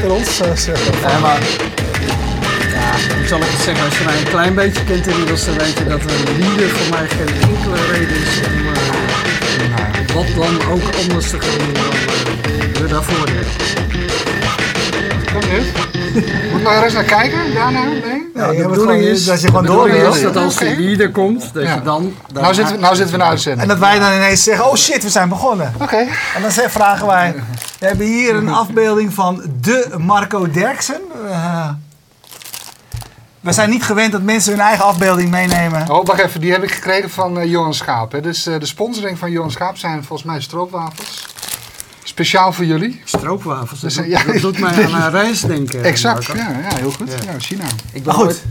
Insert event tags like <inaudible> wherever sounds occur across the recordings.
achter ons. eh. Ja, maar... Ja, hoe zal ik het zeggen? Als je mij een klein beetje kent inmiddels, dan weet je dat een leader voor mij geen enkele reden is om eh, wat dan ook anders te gaan doen dan eh, we daarvoor deden. Moet ik nog eens naar kijken daarna? Nee? Ja, de bedoeling is, dat je gewoon de door is dat als Oké. leader komt, dat Ja. je dan... Nou zitten, we, nou zitten we in de uitzending. En dat wij dan ineens zeggen, oh shit, we zijn begonnen. Oké. En dan zeggen- vragen wij, we hebben hier een afbeelding van de Marco Derksen. Eh, we zijn niet gewend dat mensen hun eigen afbeelding meenemen. Oh, wacht even. Die heb ik gekregen van eh, Johan Schaap. Hè. Dus eh, de sponsoring van Johan Schaap zijn volgens mij stroopwafels. Speciaal voor jullie. Stroopwafels, dat, Dus, ja. dat doet mij aan een reis denken. Exact. Ja, ja, heel goed. Ja. Ja, China. Ik ben Maar goed, nooit-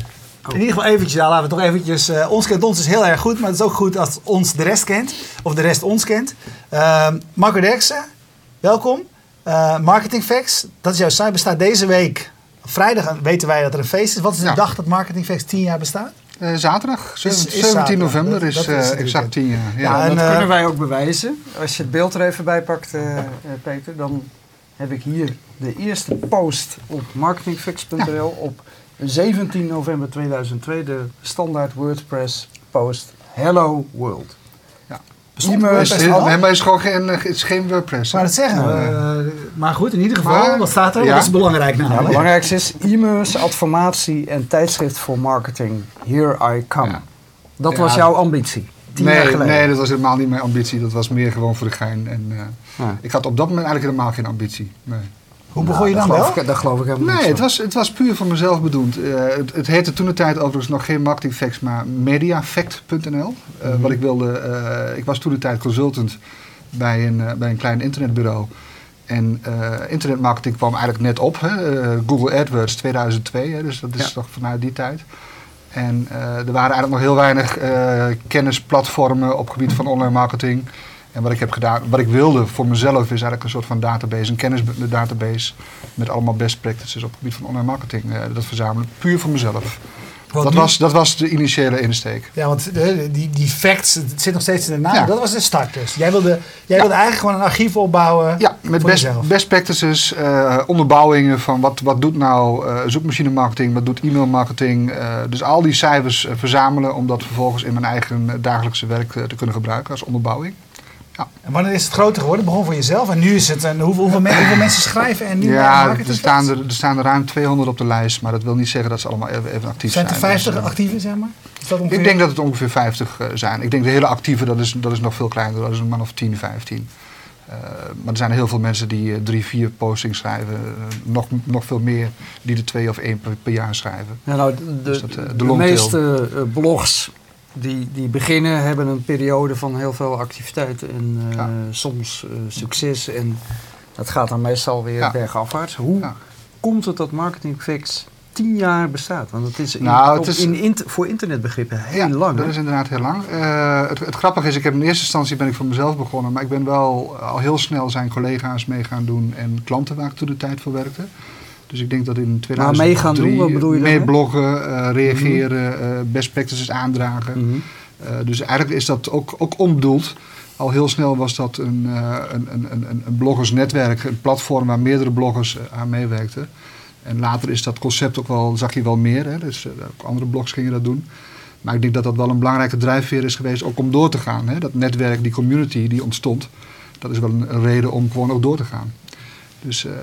in ieder geval eventjes, ja, laten we toch eventjes... eh, ons kent ons is heel erg goed, maar het is ook goed als ons de rest kent. Of de rest ons kent. Ehm, Marco Derksen, welkom. Eh, Marketing Facts, dat is jouw site, bestaat deze week. Vrijdag weten wij dat er een feest is. Wat is de Ja. dag dat Marketing Facts 10 jaar bestaat? Eh, zaterdag, Is- 17 is zaterdag. november, Dat- is, dat is eh, exact 10 jaar. Ja. En, dat kunnen wij ook bewijzen. Als je het beeld er even bij pakt, eh, eh, Peter, dan heb ik hier de eerste post op marketingfix.nl op 17 november 2002, de standaard WordPress post Hello World. Ja. Is, WordPress is, al? nee, maar het is gewoon geen, het is geen WordPress. Maar dat zeggen. eh, maar goed, in ieder geval, Maar- wat staat er? ja. Dat is belangrijk Nou, het namelijk. belangrijkste is e-mails, adformatie en tijdschrift voor marketing. Here I come. Ja. Dat Ja. was jouw ambitie. Tien jaar Nee, geleden. nee, dat was helemaal niet mijn ambitie. Dat was meer gewoon voor de gein. En, eh, Ja. Ik had op dat moment eigenlijk helemaal geen ambitie. Nee. Hoe begon je Nou, dan dat wel? geloof Ik, dat geloof ik helemaal Nee, niet. het was, het was puur voor mezelf bedoeld. Eh, het, het heette toen de tijd overigens nog geen Marketing Facts, maar mediafact.nl. Eh, Mhm. Wat ik wilde, eh, ik was toen de tijd consultant bij een, bij een klein internetbureau. En internetmarketing kwam eigenlijk net op. Hè? Google AdWords 2002, hè? dus dat is Ja. toch vanuit die tijd. En er waren eigenlijk nog heel weinig kennisplatformen op het gebied van online marketing. En wat ik heb gedaan, wat ik wilde voor mezelf, is eigenlijk een soort van database, een kennisdatabase met allemaal best practices op het gebied van online marketing. eh, dat verzamelen, puur voor mezelf. Dat nu- was, dat was de initiële insteek. Ja, want de, die, die facts, het zit nog steeds in de naam. Ja. Dat was de start dus. Jij wilde, jij Ja. wilde eigenlijk gewoon een archief opbouwen. Ja, met best, jezelf. best practices, eh, onderbouwingen van wat, wat doet nou eh, zoekmachine marketing, wat doet e-mail marketing. eh, dus al die cijfers eh, verzamelen om dat vervolgens in mijn eigen eh, dagelijkse werk eh, te kunnen gebruiken als onderbouwing. En wanneer is het groter geworden? Het begon voor jezelf. En nu is het, en hoeveel, hoeveel, men- hoeveel mensen schrijven en nu ja, er staan er, er staan er ruim 200 op de lijst, maar dat wil niet zeggen dat ze allemaal even, even actief Zijn zijn. er 50 Dus, eh, actieve, zeg maar? Ongeveer? Ik denk dat het ongeveer 50 eh, zijn. Ik denk de hele actieve, dat is, dat is nog veel kleiner. Dat is een man of 10, 15. Eh, maar er zijn heel veel mensen die eh, drie, vier postings schrijven. Nog, nog veel meer die er twee of één per, per jaar schrijven. Ja, nou, de, Dus dat, de meeste blogs die, die beginnen hebben een periode van heel veel activiteit en eh, Ja. soms eh, succes. En dat gaat dan meestal weer Ja. bergafwaarts. Hoe Ja. komt het dat Marketing Fix tien jaar bestaat? Want het is, in, Nou, het op- is- in, int- voor internetbegrippen heel lang. dat hè? is inderdaad heel lang. Eh, het, het grappige is, ik heb in eerste instantie ben ik voor mezelf begonnen. Maar ik ben wel al heel snel zijn collega's mee gaan doen. En klanten waar ik toen de tijd voor werkte. Dus ik denk dat in 2003... mee gaan doen, wat bedoel je Mee daarmee? bloggen, eh, reageren, eh, best practices aandragen. Mhm. Eh, dus eigenlijk is dat ook, ook onbedoeld. Al heel snel was dat een, een, een, een, een bloggersnetwerk, een platform waar meerdere bloggers aan meewerkten. En later is dat concept ook wel, zag je wel meer. Hè? Dus ook andere blogs gingen dat doen. Maar ik denk dat dat wel een belangrijke drijfveer is geweest ook om door te gaan. Hè? Dat netwerk, die community die ontstond, dat is wel een, een reden om gewoon ook door te gaan. Dus eh,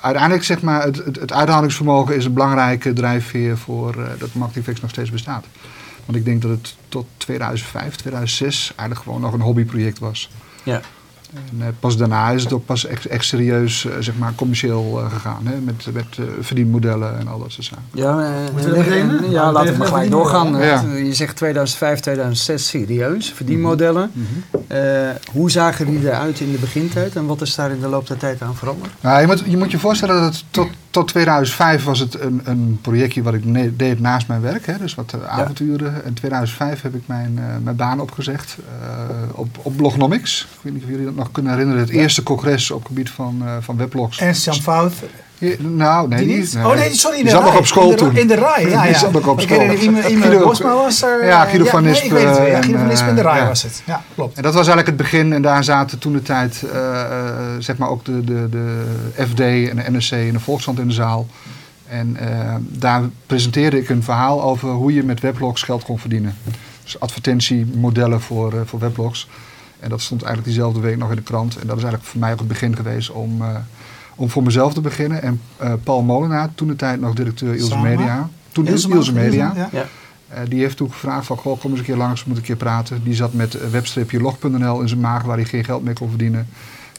uiteindelijk zeg maar, het, het, het uithoudingsvermogen is een belangrijke drijfveer voor eh, dat Marketingfix nog steeds bestaat. Want ik denk dat het tot 2005, 2006 eigenlijk gewoon nog een hobbyproject was. Ja. En eh, pas daarna is het ook pas echt, echt serieus, eh, zeg maar, commercieel eh, gegaan. Hè? Met, met verdienmodellen en al dat soort zaken. Ja, en- ja we laten we maar gelijk verdienen. doorgaan. Ja. Je zegt 2005, 2006 serieus, verdienmodellen. Eh, hoe zagen die eruit in de begintijd en wat is daar in de loop der tijd aan veranderd? Nou, je, moet, je moet je voorstellen dat het tot, tot 2005 was het een, een projectje wat ik ne- deed naast mijn werk. Hè, dus wat avonturen. In 2005 heb ik mijn, eh, mijn baan opgezegd eh, op, op Blognomics. Ik weet niet of jullie dat nog kunnen herinneren. Het eerste congres op het gebied van, eh, van weblogs. Ernst Jan Fout. Nou, nee, Die die, niet? Oh nee, sorry. in Die zat nog op school in de, toen. In de rij, ja. Die ja. zat nog op Ik school. Guido- Bosma was er. Ja, eh, Guido van nee, Nispen ik weet het. Ja, Guido van Nispen in de rij eh, was het. Ja, klopt. En dat was eigenlijk het begin. En daar zaten toen de tijd, eh, zeg maar ook de, de, de FD en de NSC en de Volkskrant in de zaal. En daar presenteerde ik een verhaal over hoe je met weblogs geld kon verdienen. Dus advertentiemodellen voor, voor weblogs. En dat stond eigenlijk diezelfde week nog in de krant. En dat is eigenlijk voor mij ook het begin geweest om, om voor mezelf te beginnen. En eh, Paul Molenaar, toen de tijd nog directeur Ilse Samen? Media. Toen Ilse Ilse, Media. ja. Ja. Eh, die heeft toen gevraagd van, goh, kom eens een keer langs, we moeten een keer praten. Die zat met eh, webstripjelog.nl in zijn maag waar hij geen geld meer kon verdienen.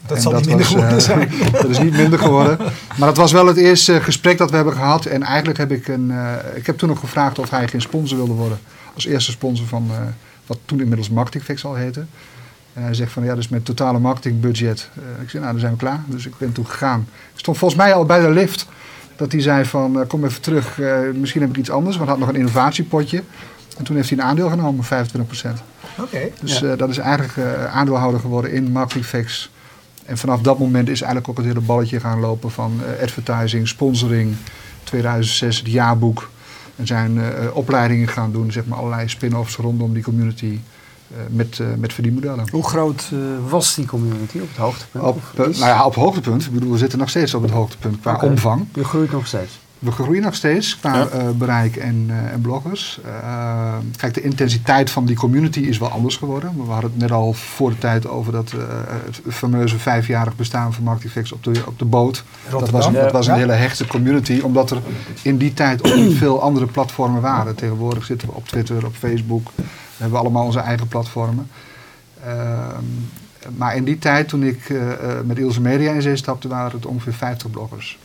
Dat En zal niet minder was, geworden zijn. <laughs> dat is niet minder geworden. Maar het was wel het eerste gesprek dat we hebben gehad. En eigenlijk heb ik een, eh, ik heb toen nog gevraagd of hij geen sponsor wilde worden. Als eerste sponsor van eh, wat toen inmiddels Marketingfix al heette. En hij zegt van ja, dus met totale marketingbudget. Eh, ik zei nou, dan zijn we klaar. Dus ik ben toen gegaan. Ik stond volgens mij al bij de lift. Dat hij zei van eh, kom even terug, eh, misschien heb ik iets anders. Want hij had nog een innovatiepotje. En toen heeft hij een aandeel genomen, 25%. Oké. Dus Ja. dat is eigenlijk aandeelhouder geworden in Marketingfix. En vanaf dat moment is eigenlijk ook het hele balletje gaan lopen van advertising, sponsoring, 2006 het jaarboek. En zijn opleidingen gaan doen, zeg maar allerlei spin-offs rondom die community met, eh, met verdienmodellen. Hoe groot eh, was die community op het hoogtepunt? Op, eh, nou ja, op hoogtepunt. Ik bedoel, we zitten nog steeds op het hoogtepunt qua omvang. Je groeit nog steeds. We groeien nog steeds qua Ja. eh, bereik en, eh, en bloggers. Eh, kijk, de intensiteit van die community is wel anders geworden. We hadden het net al voor de tijd over dat eh, het fameuze vijfjarig bestaan van Marketingfix op de, op de boot. Dat was, een, dat was een hele hechte community, omdat er in die tijd ook niet <clears throat> veel andere platformen waren. Tegenwoordig zitten we op Twitter, op Facebook. We hebben allemaal onze eigen platformen. Ehm, maar in die tijd, toen ik eh, eh, met Ilse Media in zee stapte, waren het ongeveer 50 bloggers.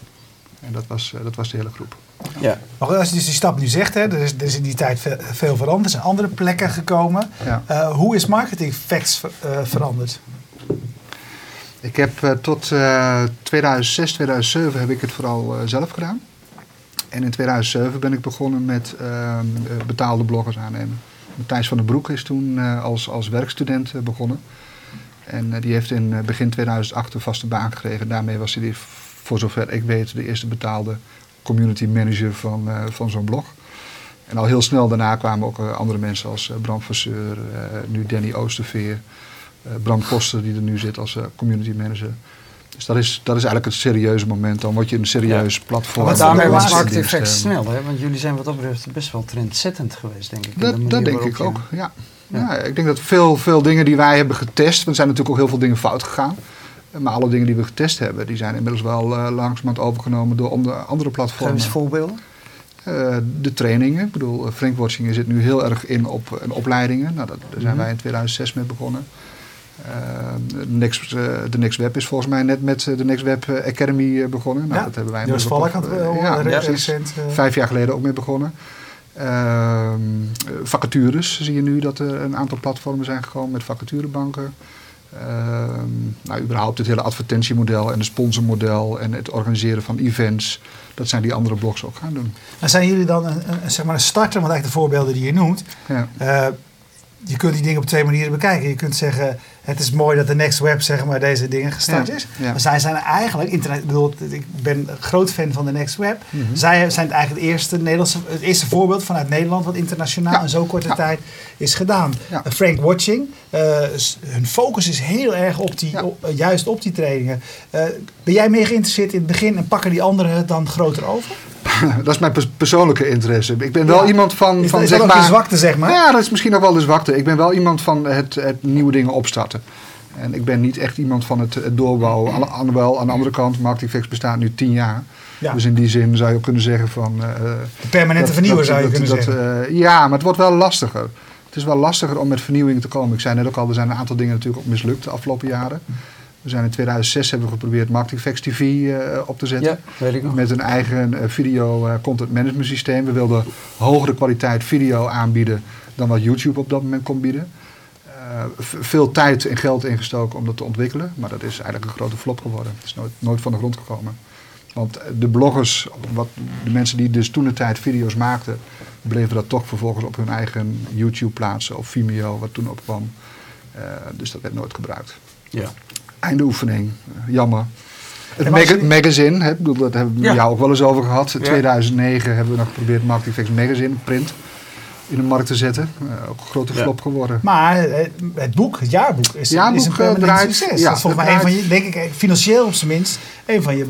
En dat was, eh, dat was de hele groep. Ja. Maar als je dus die stap nu zegt, hè, er, is, er is in die tijd ve- veel veranderd. Er zijn andere plekken gekomen. Ja. Eh, hoe is marketing facts ver- eh, veranderd? Ik heb eh, tot eh, 2006, 2007 heb ik het vooral eh, zelf gedaan. En in 2007 ben ik begonnen met ehm, eh, betaalde bloggers aannemen. Matthijs van den Broek is toen eh, als, als werkstudent eh, begonnen. En eh, die heeft in begin 2008 een vaste baan gekregen. Daarmee was hij, voor zover ik weet, de eerste betaalde community manager van, van zo'n blog. En al heel snel daarna kwamen ook andere mensen als Bram Vasseur, eh, nu Danny Oosterveer, Bram Koster die er nu zit als community manager. Dus dat is, dat is eigenlijk het serieuze moment. Dan word je een serieus platform. Maar Maar daarmee was Facts eh, snel, hè? Want jullie zijn wat dat betreft best wel trendzettend geweest, denk ik. de Dat, denk ik ook, ja. Ja. Ja. ik denk dat veel, veel dingen die wij hebben getest, want er zijn natuurlijk ook heel veel dingen fout gegaan. Maar alle dingen die we getest hebben, die zijn inmiddels wel eh langzamerhand overgenomen door onder- andere Geef platformen. eens voorbeelden. Eh, de trainingen. Ik bedoel, eh, Frank Watching zit nu heel erg in op opleidingen. Nou, dat, daar zijn Mhm. wij in 2006 mee begonnen. Eh, de, Next, eh, de Next Web is volgens mij net met eh, de Next Web Academy begonnen. Nou, Ja, dat hebben wij Joost Valk had ja, recent. Vijf jaar geleden ook mee begonnen. Ehm, eh, vacatures zie je nu dat er een aantal platformen zijn gekomen met vacaturebanken. Ehm, nou, überhaupt het hele advertentiemodel en het sponsormodel en het organiseren van events. Dat zijn die andere blogs ook gaan doen. En zijn jullie dan een, een, zeg maar een starter, want eigenlijk de voorbeelden die je noemt. Ja. Je kunt die dingen op twee manieren bekijken. Je kunt zeggen, het is mooi dat de Next Web zeg maar, deze dingen gestart Ja, is. ja. Maar zij zijn eigenlijk, internet, ik, bedoel, ik ben een groot fan van de Next Web. Mhm. Zij zijn eigenlijk het eerste, Nederlandse, het eerste voorbeeld vanuit Nederland wat internationaal Ja. in zo'n korte tijd is gedaan. Eh, Frank Watching, eh, hun focus is heel erg op die, op- eh, juist op die trainingen. Ben jij meer geïnteresseerd in het begin en pakken die anderen het dan groter over? <laughs> dat is mijn pers- persoonlijke interesse. Ik ben wel Ja. iemand van, Is, van is zeg dat ook maar. je zwakte, zeg maar? Ja, dat is misschien ook wel de zwakte. Ik ben wel iemand van het, het nieuwe dingen opstarten. En ik ben niet echt iemand van het, het doorbouwen. Alle- Alhoewel, aan de andere kant, Marketingfix bestaat nu tien jaar. Ja. Dus in die zin zou je ook kunnen zeggen van... eh, De permanente vernieuwer zou je dat- kunnen dat, zeggen. eh, ja, maar het wordt wel lastiger. Het is wel lastiger om met vernieuwing te komen. Ik zei net ook al, er zijn een aantal dingen natuurlijk ook mislukt de afgelopen jaren. We zijn in 2006 hebben we geprobeerd Marketingfix TV eh, op te zetten. Ja, weet ik nog. Met een eigen eh, video eh, content management systeem. We wilden hogere kwaliteit video aanbieden dan wat YouTube op dat moment kon bieden. Veel tijd en geld ingestoken om dat te ontwikkelen. Maar dat is eigenlijk een grote flop geworden. Het is nooit, nooit van de grond gekomen. Want de bloggers, wat, de mensen die dus toen de tijd video's maakten, bleven dat toch vervolgens op hun eigen YouTube plaatsen of Vimeo, wat toen opkwam. Eh, dus dat werd nooit gebruikt. Ja. Einde oefening, Eh, jammer. Het magazine, hè, dat hebben we Ja. met jou ook wel eens over gehad. In Ja. 2009 hebben we nog geprobeerd Marketing Fix Magazine, print, in de markt te zetten. Eh, ook een grote Ja. flop geworden. Maar het, het boek, het jaarboek, is, Jaarboek, is een eh, permanent draait- succes. ja, dat is volgens het mij een van je, denk ik, financieel op zijn minst, een van je Ja,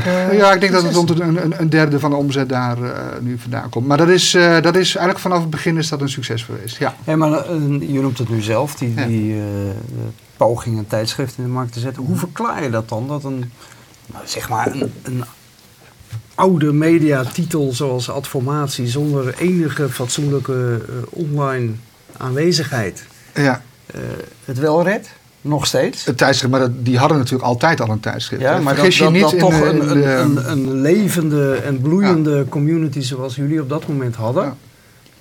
belangrijke ja, ik denk dat het rond een, een, een derde van de omzet daar eh, nu vandaan komt. Maar dat is, eh, dat is eigenlijk vanaf het begin is dat een succes geweest. Ja. Ja, maar eh, je noemt het nu zelf, die, Ja. die eh, poging een tijdschrift in de markt te zetten. Hoe verklaar je dat dan? Dat een, nou, zeg maar, een, een oude mediatitel zoals Adformatie zonder enige fatsoenlijke eh, online aanwezigheid ja, eh, het wel redt? Nog steeds? het tijdschrift, maar die hadden natuurlijk altijd al een tijdschrift. Ja, maar dat, je dat, niet dat in, toch eh, een, in een, de- een, een levende en bloeiende community zoals jullie op dat moment hadden, Ja.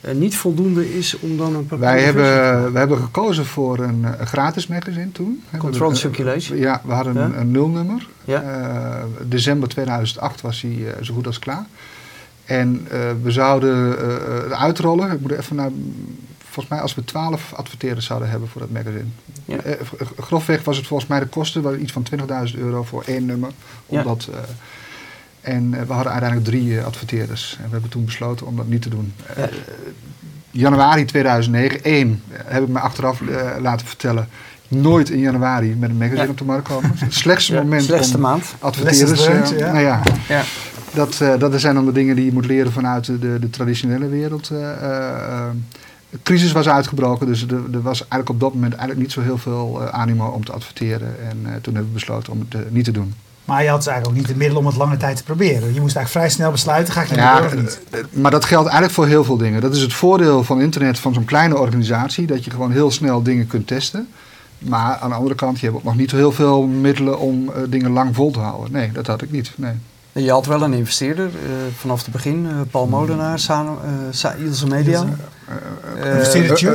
Eh, niet voldoende is om dan een papier Wij hebben, wij hebben gekozen voor een, eh, gratis magazine toen. We hebben- Circulation. Ja, we hadden een, Ja. een nulnummer. Ja. Eh, december 2008 was hij eh, zo goed als klaar. En eh, we zouden eh, uitrollen. Ik moet even naar. Volgens mij als we 12 adverteerders zouden hebben voor dat magazine. Ja. Eh, grofweg was het volgens mij de kosten iets van 20.000 euro voor één nummer. Omdat, eh, en eh, we hadden uiteindelijk drie eh, adverteerders. En we hebben toen besloten om dat niet te doen. Eh, Ja. januari 2009, één, heb ik me achteraf laten vertellen. Nooit in januari met een magazine Ja. op de markt komen. Het <laughs> slechtste Ja, moment slechtste om maand. adverteerders... Learned, ja. Nou ja, Ja. dat, eh, dat zijn dan de dingen die je moet leren vanuit de, de, traditionele wereld. eh, eh, eh. de crisis was uitgebroken, dus er, er was eigenlijk op dat moment eigenlijk niet zo heel veel animo om te adverteren. En eh, toen hebben we besloten om het niet te doen. Maar je had dus eigenlijk ook niet de middelen om het lange tijd te proberen. Je moest eigenlijk vrij snel besluiten, ga ik het Ja, doen of niet? eh, maar dat geldt eigenlijk voor heel veel dingen. Dat is het voordeel van internet van zo'n kleine organisatie, dat je gewoon heel snel dingen kunt testen. Maar aan de andere kant, je hebt ook nog niet heel veel middelen om eh, dingen lang vol te houden. Nee, dat had ik niet. Nee. Je had wel een investeerder eh, vanaf het begin, eh, Paul Molenaar, eh, Sa- Ilse Media. Eh, Eh, eh, eh,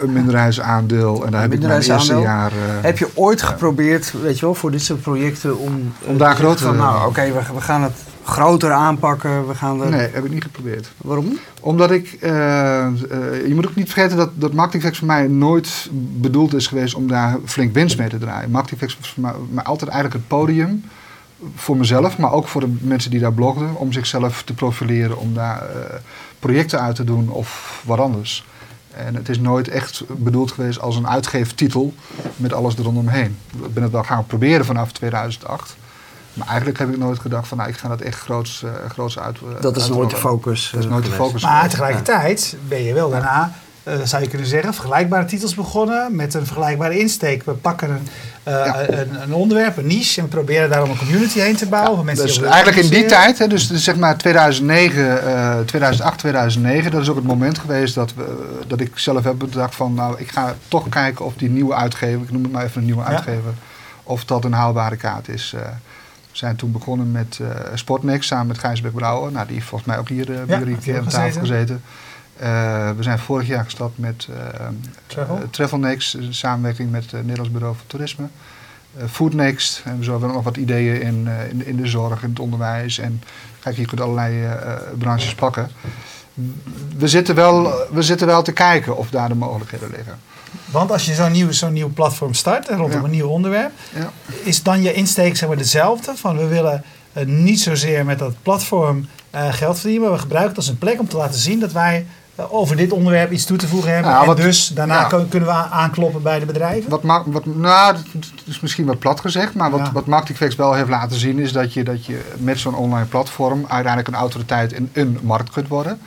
een minderheidsaandeel. En daar heb ik mijn eerste jaar... eh, Heb je ooit geprobeerd, weet je wel, voor dit soort projecten om... eh, Om daar te zeggen groter- van, Nou, oké, we, we gaan het groter aanpakken. We gaan er, Nee, heb ik niet geprobeerd. Waarom niet? Omdat ik, eh, eh, je moet ook niet vergeten dat, dat Marketingfacts voor mij nooit bedoeld is geweest om daar flink winst mee te draaien. Marketingfacts was voor mij, mij altijd eigenlijk het podium voor mezelf, maar ook voor de mensen die daar blogden, om zichzelf te profileren, om daar eh, projecten uit te doen of wat anders. En het is nooit echt bedoeld geweest als een uitgeeftitel met alles erondomheen. Ik ben het wel gaan proberen vanaf 2008. Maar eigenlijk heb ik nooit gedacht van nou, ik ga dat echt groots, eh groots uit. eh, Dat is nooit de focus. Dat is eh, nooit de geweest. focus. Maar tegelijkertijd ben je wel daarna, eh, zou je kunnen zeggen, vergelijkbare titels begonnen met een vergelijkbare insteek. We pakken een, eh, Ja. een, een onderwerp, een niche, en proberen daar om een community heen te bouwen. mensen Dus eigenlijk in die tijd, hè, dus, dus zeg maar 2009, eh, 2008, 2009, dat is ook het moment geweest dat, we, dat ik zelf heb bedacht van, nou, ik ga toch kijken of die nieuwe uitgever, ik noem het maar even een nieuwe Ja. uitgever, of dat een haalbare kaart is. Eh, we zijn toen begonnen met eh Sportnext samen met Gijsberg Brouwer. Nou, die heeft volgens mij ook hier eh, heeft hij aan tafel gezeten. Eh, we zijn vorig jaar gestart met eh, Travel? eh, Travelnext, in samenwerking met het Nederlands Bureau voor Toerisme. Eh, Foodnext, en we hebben nog wat ideeën in, eh, in, in de zorg, in het onderwijs. En kijk, je kunt allerlei eh, eh, branches pakken. We zitten, wel, we zitten wel te kijken of daar de mogelijkheden liggen. Want als je zo'n nieuw, zo'n nieuw platform start rondom Ja. een nieuw onderwerp, Ja. is dan je insteek zeg maar, dezelfde? Van we willen eh, niet zozeer met dat platform eh, geld verdienen, maar we gebruiken het als een plek om te laten zien dat wij eh, over dit onderwerp iets toe te voegen hebben. Nou, en wat- dus daarna ja. kunnen we aan- aankloppen bij de bedrijven. Wat, ma- wat, nou, dat is misschien wat plat gezegd, maar wat, Ja. wat Marketingfacts wel heeft laten zien is dat je, dat je met zo'n online platform uiteindelijk een autoriteit in een markt kunt worden.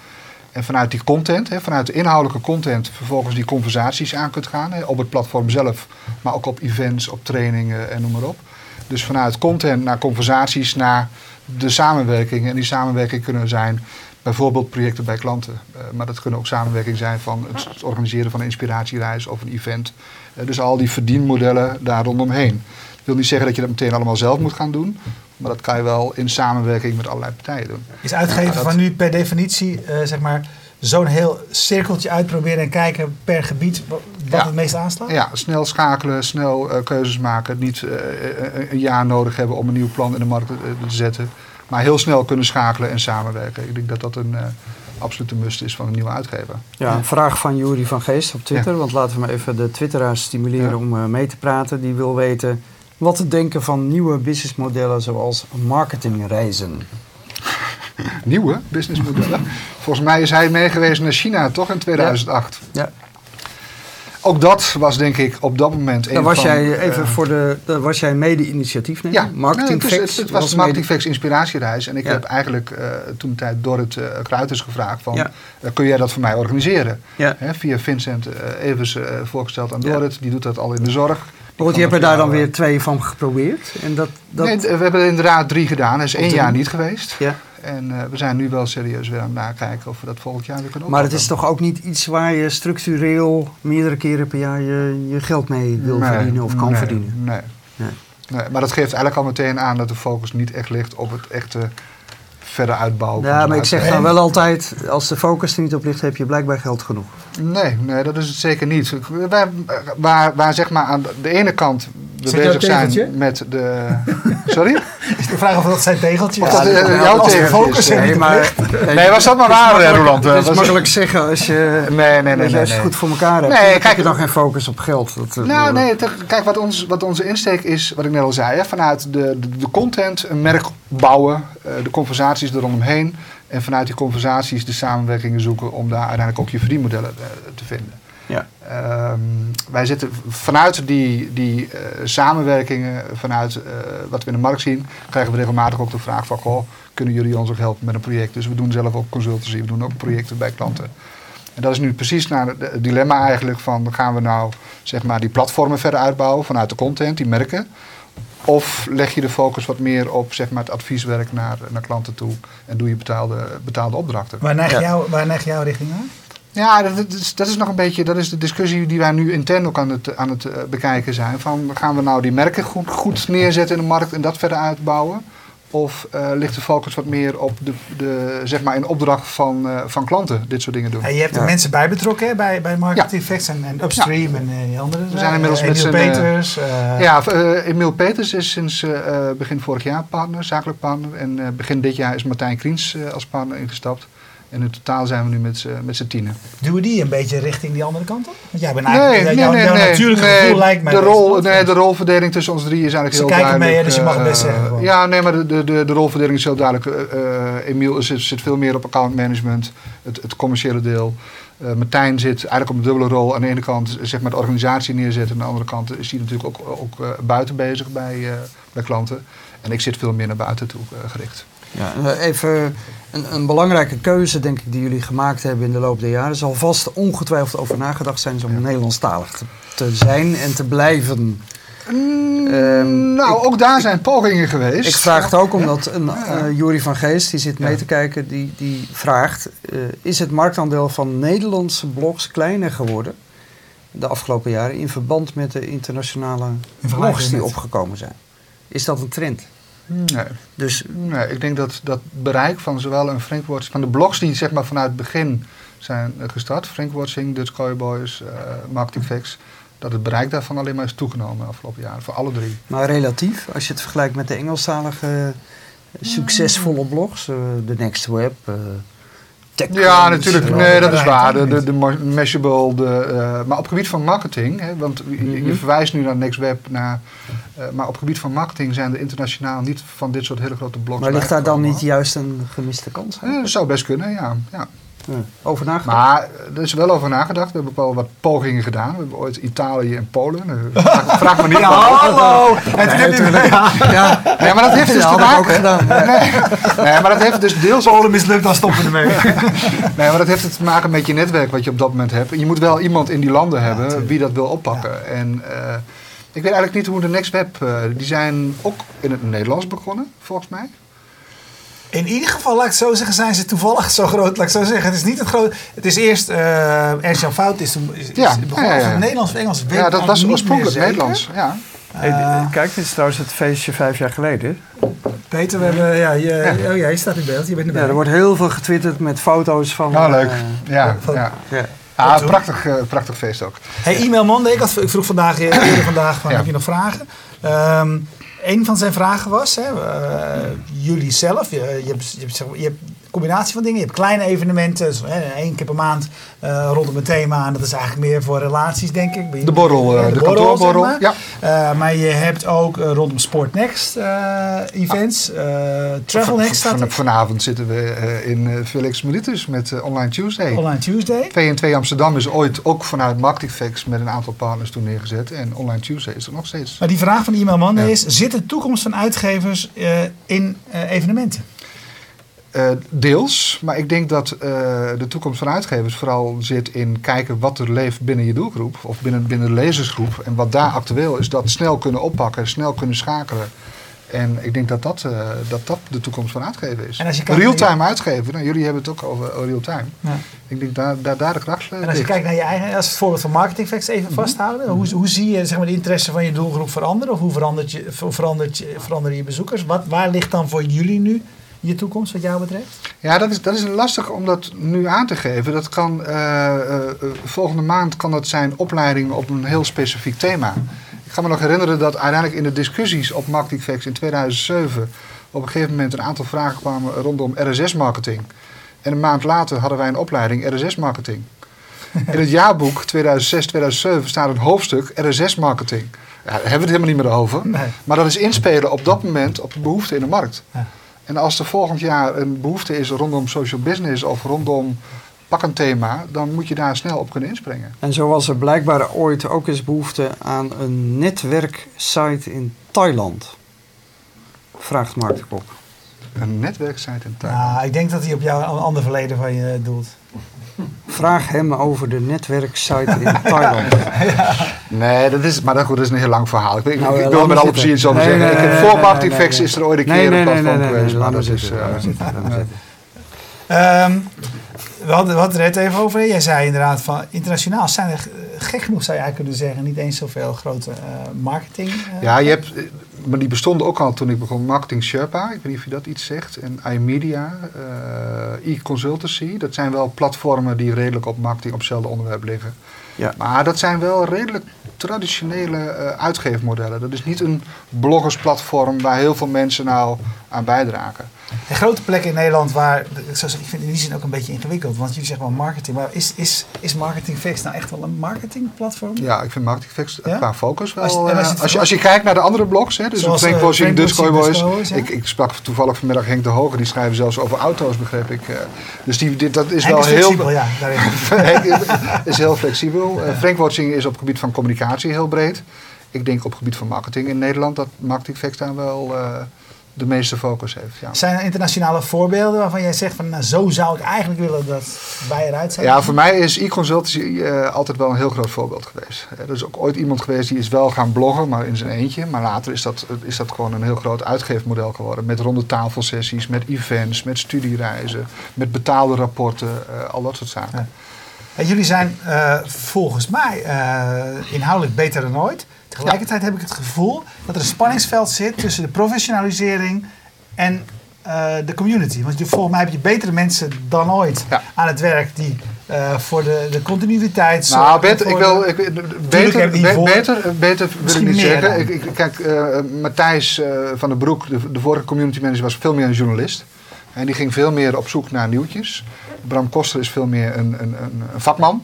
En vanuit die content, hè, vanuit de inhoudelijke content, vervolgens die conversaties aan kunt gaan. Hè, op het platform zelf, maar ook op events, op trainingen en noem maar op. Dus vanuit content naar conversaties naar de samenwerking. En die samenwerking kunnen zijn bijvoorbeeld projecten bij klanten. Eh, maar dat kunnen ook samenwerking zijn van het organiseren van een inspiratiereis of een event. Eh, dus al die verdienmodellen daar rondomheen. Ik wil niet zeggen dat je dat meteen allemaal zelf moet gaan doen. Maar dat kan je wel in samenwerking met allerlei partijen doen. Is uitgeven dat- van nu per definitie eh, zeg maar zo'n heel cirkeltje uitproberen en kijken per gebied wa- wat Ja. het meest aanslaat? Ja, snel schakelen, snel eh, keuzes maken. Niet eh, eh, een jaar nodig hebben om een nieuw plan in de markt eh, te zetten. Maar heel snel kunnen schakelen en samenwerken. Ik denk dat dat een eh, absolute must is van een nieuwe uitgever. Ja, een vraag van Jury van Geest op Twitter. Want laten we maar even de twitteraars stimuleren Ja. om eh, mee te praten. Die wil weten, wat te denken van nieuwe businessmodellen zoals marketingreizen. <laughs> Nieuwe businessmodellen. Volgens mij is hij meegeweest naar China, toch, in 2008. Ja. Ook dat was denk ik op dat moment een Daar was van, jij even eh, voor de, daar was jij mede initiatiefnemer. Ja, Marketing nee, het, is- het, het was was de Marketing Facts inspiratiereis. En ik Ja. heb eigenlijk eh, toen de tijd Dorrit uh, Kruiters gevraagd van... Ja. eh, kun jij dat voor mij organiseren? Ja. Via Vincent eh, Evers eh, voorgesteld aan. Dorrit. Die doet dat al in de zorg. Want je hebt er daar dan weer twee van geprobeerd. En dat, dat, Nee, we hebben er inderdaad drie gedaan. Dat is één jaar niet geweest. ja. En eh, we zijn nu wel serieus weer aan het nakijken of we dat volgend jaar weer kunnen Maar het is toch ook niet iets waar je structureel meerdere keren per jaar je, je geld mee wil Nee, verdienen of kan nee, verdienen? Nee. Nee. Nee, Maar dat geeft eigenlijk al meteen aan dat de focus niet echt ligt op het echte verder uitbouwen. Ja, maar ik zeg dan wel altijd, als de focus er niet op ligt, heb je blijkbaar geld genoeg. Nee, nee, dat is het zeker niet. Wij, waar, waar zeg maar aan de ene kant we Is dat jouw bezig zijn met de... <laughs> Sorry? Is de vraag of dat zijn tegeltje Of is? dat, eh, Ja, jouw tegeltje focus is, eh, Nee, maar. <laughs> Nee, was dat maar waar, eh, Roland? Het is Was- makkelijk zeggen als je, Nee, nee, nee, als nee. je nee. het goed voor elkaar hebt. Nee, kijk, heb je dan geen focus op geld. Dat, eh, Nou, nee, te- kijk, wat, ons, wat onze insteek is, wat ik net al zei, hè, vanuit de, de, de content een merk bouwen, eh, de conversaties er rondomheen. En vanuit die conversaties de samenwerkingen zoeken om daar uiteindelijk ook je verdienmodellen eh, te vinden. Ja. Ehm, wij zitten vanuit die, die eh, samenwerkingen, vanuit eh, wat we in de markt zien, krijgen we regelmatig ook de vraag van, goh, kunnen jullie ons ook helpen met een project? Dus we doen zelf ook consultancy, we doen ook projecten bij klanten. En dat is nu precies naar het het dilemma eigenlijk van, gaan we nou zeg maar die platformen verder uitbouwen vanuit de content, die merken? Of leg je de focus wat meer op zeg maar, het advieswerk naar, naar klanten toe en doe je betaalde, betaalde opdrachten? Waar neig, Ja. jou, waar neig jouw richting aan? Ja, dat, dat is, dat is nog een beetje, dat is de discussie die wij nu intern ook aan het, aan het eh, bekijken zijn. Van, gaan we nou die merken goed, goed neerzetten in de markt en dat verder uitbouwen? Of eh, ligt de focus wat meer op de, de, zeg maar in opdracht van, eh, van klanten dit soort dingen doen? Ja, je hebt er Ja. mensen bij betrokken hè, bij, bij Marketing Facts en, en Upstream en eh, die andere. We zijn inmiddels Eh, met eh, Peters. Ja, Emiel Peters is sinds begin vorig jaar partner, zakelijk partner. En eh, begin dit jaar is Martijn Kriens eh, als partner ingestapt. En in totaal zijn we nu met, z'n- met z'n tienen. Duwen die een beetje richting die andere kant op? Want jij bent eigenlijk, jouw, jouw natuurlijke nee. gevoel lijkt mij de, rol, nee, de rolverdeling tussen ons drie is eigenlijk Ze heel kijken mee, duidelijk. hè, dus je mag het best eh, zeggen gewoon. Ja, nee, maar de, de, de, de rolverdeling is heel duidelijk. Eh, Emiel zit, zit veel meer op account management, het, het commerciële deel. Eh, Martijn zit eigenlijk op een dubbele rol. Aan de ene kant zeg maar de organisatie neerzetten. Aan de andere kant is hij natuurlijk ook, ook buiten bezig bij, bij klanten. En ik zit veel meer naar buiten toe gericht. Ja, eh, even een, een belangrijke keuze, denk ik, die jullie gemaakt hebben in de loop der jaren. Er zal vast ongetwijfeld over nagedacht zijn om Nederlandstalig te, te zijn en te blijven. Ehm, nou, ook daar zijn pogingen geweest. Ik vraag het ook omdat een eh Jury van Geest, die zit mee te kijken, die, die vraagt: eh, Is het marktaandeel van Nederlandse blogs kleiner geworden de afgelopen jaren in verband met de internationale vergelijking blogs die opgekomen zijn? Is dat een trend? Nee. Dus Nee, ik denk dat dat bereik van zowel een Frankwatch, van de blogs die zeg maar vanuit het begin zijn eh, gestart, Frankwatching, Dutch Cowboys, eh Marketing Facts, dat het bereik daarvan alleen maar is toegenomen de afgelopen jaren, voor alle drie. Maar relatief, als je het vergelijkt met de Engelstalige eh, succesvolle blogs, eh, The Next Web, Ja, natuurlijk. eh, Nee, dat is waar. De, de, de Mashable, de, eh, maar op gebied van marketing, hè, want je, je Mhm. verwijst nu naar NextWeb, naar, eh, maar op gebied van marketing zijn er internationaal niet van dit soort hele grote blogs Maar ligt daar dan niet juist een gemiste kans dat zou best kunnen, ja. ja. Over nagedacht? Maar er is wel over nagedacht. We hebben ook wel wat pogingen gedaan. We hebben ooit Italië en Polen. Eh, Vraag, <laughs> vraag me niet. Ja, hallo! Toen heb je ja, ja, Nee, maar dat heeft dus te ook maken. gedaan. Nee, maar dat heeft dus deels. Polen mislukt, dan stoppen we ermee. <laughs> Nee, maar dat heeft te maken met je netwerk wat je op dat moment hebt. Je moet wel iemand in die landen hebben wie dat wil oppakken. En eh, ik weet eigenlijk niet hoe de Next Web. eh, die zijn ook in het Nederlands begonnen, volgens mij. In ieder geval, laat ik het zo zeggen, zijn ze toevallig zo groot. Laat ik zo zeggen. Het is niet het groot. Het is eerst uh, Ernst-Jan Fout is toen is, is Ja, begonnen ja, ja, als ja. het Nederlands of Engels. Ja, dat was oorspronkelijk. Nederlands. Ja. Hey, Eh, kijk, dit is trouwens het feestje vijf jaar geleden. Peter, we hebben, ja, je, oh ja, je staat in beeld. Je bent Ja, er wordt heel veel getwitterd met foto's van... Oh, leuk. eh, Ja, van- ja. ja. Ah, prachtig, eh, prachtig feest ook. Hey, e-mail Monday. Ik, had, ik vroeg vandaag, eh, eerder vandaag, van, Ja. heb je nog vragen? Ehm een van zijn vragen was, hè, eh, jullie zelf, je, je, hebt, je, hebt, je hebt combinatie van dingen. Je hebt kleine evenementen, zo, hè, één keer per maand eh, rondom een thema. En dat is eigenlijk meer voor relaties, denk ik. Bij- De borrel, eh, de borrel, kantoorborrel, zeg maar. ja. Eh, maar je hebt ook rondom Sport Next events. eh, Travel Van- Next van- vanavond zitten we in Felix Meritus met Online Tuesday. Online Tuesday. 2 en 2 Amsterdam is ooit ook vanuit Marketingfacts met een aantal partners toen neergezet. En Online Tuesday is er nog steeds. Maar die vraag van de e-mailman Ja. is: zit de toekomst van uitgevers in evenementen? Eh, deels, maar ik denk dat eh, de toekomst van uitgevers vooral zit in kijken wat er leeft binnen je doelgroep of binnen, binnen de lezersgroep. En wat daar actueel is, dat snel kunnen oppakken, snel kunnen schakelen. En ik denk dat dat, eh, dat, dat de toekomst van uitgeven is. Real-time uitgeven, nou, jullie hebben het ook over real-time. Ja. Ik denk daar, daar, daar de kracht En als je ligt. kijkt naar je eigen, als het voorbeeld van Marketing Facts even vasthouden, hoe, hoe zie je zeg maar, de interesse van je doelgroep veranderen? Of hoe verandert je, verandert je, veranderen je bezoekers? Wat, waar ligt dan voor jullie nu je toekomst, wat jou betreft? Ja, dat is, dat is lastig om dat nu aan te geven. Dat kan, eh, eh, volgende maand kan dat zijn opleiding op een heel specifiek thema. Ik kan me nog herinneren dat uiteindelijk in de discussies op Marketing Facts in 2007 op een gegeven moment een aantal vragen kwamen rondom RSS-marketing. En een maand later hadden wij een opleiding RSS-marketing. <laughs> In het jaarboek 2006-2007 staat een hoofdstuk RSS-marketing. Ja, daar hebben we het helemaal niet meer over. Nee. Maar dat is inspelen op dat moment op de behoefte in de markt. Ja. En als er volgend jaar een behoefte is rondom social business of rondom pak een thema, dan moet je daar snel op kunnen inspringen. En zo was er blijkbaar ooit ook eens behoefte aan een netwerksite in Thailand. Vraagt Marktkop. Een netwerksite in Thailand. Nou, ik denk dat hij op jou een ander verleden van je doelt. Vraag hem over de netwerksite in <laughs> Thailand. Nee, dat is, maar dat, goed, dat is een heel lang verhaal. Ik, ik, Nou, ik wil er met maar alle plezier zitten. iets over Nee, zeggen. nee, ik heb nee, voor nee, Marketing nee, Facts nee. is er ooit een keer nee, een platform nee, nee, geweest. nee, maar laat dat is, eh. Ehm, we hadden, we hadden het er even over. Jij zei inderdaad van internationaal zijn er gek genoeg zou je eigenlijk kunnen zeggen niet eens zoveel grote eh, marketing. eh, Ja, je hebt, maar die bestonden ook al toen ik begon. Marketing Sherpa, ik weet niet of je dat iets zegt. En iMedia, eh e-consultancy. Dat zijn wel platformen die redelijk op marketing op hetzelfde onderwerp liggen. Ja. Maar dat zijn wel redelijk traditionele eh, uitgeefmodellen. Dat is niet een bloggersplatform waar heel veel mensen nou aan bijdragen. En grote plekken in Nederland waar, zoals, ik vind in die zin ook een beetje ingewikkeld, want jullie zeggen wel marketing, maar is, is, is Marketing Fix nou echt wel een marketingplatform? Ja, ik vind Marketing Facts Ja? qua focus wel... Als je- eh, als je als, kijkt naar de andere blogs, hè, dus Zoals, Frank eh, Watching, Boys. Ja. ik, ik sprak toevallig vanmiddag Henk de Hoge, die schrijven zelfs over auto's, begreep ik. eh. dus die, dit, dat is Henk wel is heel... flexibel, ja. <laughs> Henk is heel flexibel. Eh, Frank Watching is op het gebied van communicatie heel breed. Ik denk op het gebied van marketing in Nederland dat Marketing Facts daar wel eh, de meeste focus heeft. Ja. Zijn er internationale voorbeelden waarvan jij zegt van nou, zo zou ik eigenlijk willen dat wij eruit zijn? Ja, voor mij is e-consultancy eh, altijd wel een heel groot voorbeeld geweest. Eh, er is ook ooit iemand geweest die is wel gaan bloggen, maar in zijn eentje. Maar later is dat, is dat gewoon een heel groot uitgeefmodel geworden. Met ronde tafelsessies, met events, met studiereizen, met betaalde rapporten, eh, al dat soort zaken. Ja. En jullie zijn eh, volgens mij eh, inhoudelijk beter dan ooit. Tegelijkertijd heb ik het gevoel dat er een spanningsveld zit tussen de professionalisering en eh, de community. Want je, volgens mij heb je betere mensen dan ooit Ja. aan het werk die eh, voor de, de continuïteit Nou, beter, ik wil, ik, beter, be- beter, beter wil ik niet zeggen. Ik, ik, kijk, eh, Matthijs van den Broek, de, de vorige community manager, was veel meer een journalist. En die ging veel meer op zoek naar nieuwtjes. Bram Koster is veel meer een, een, een, een vakman.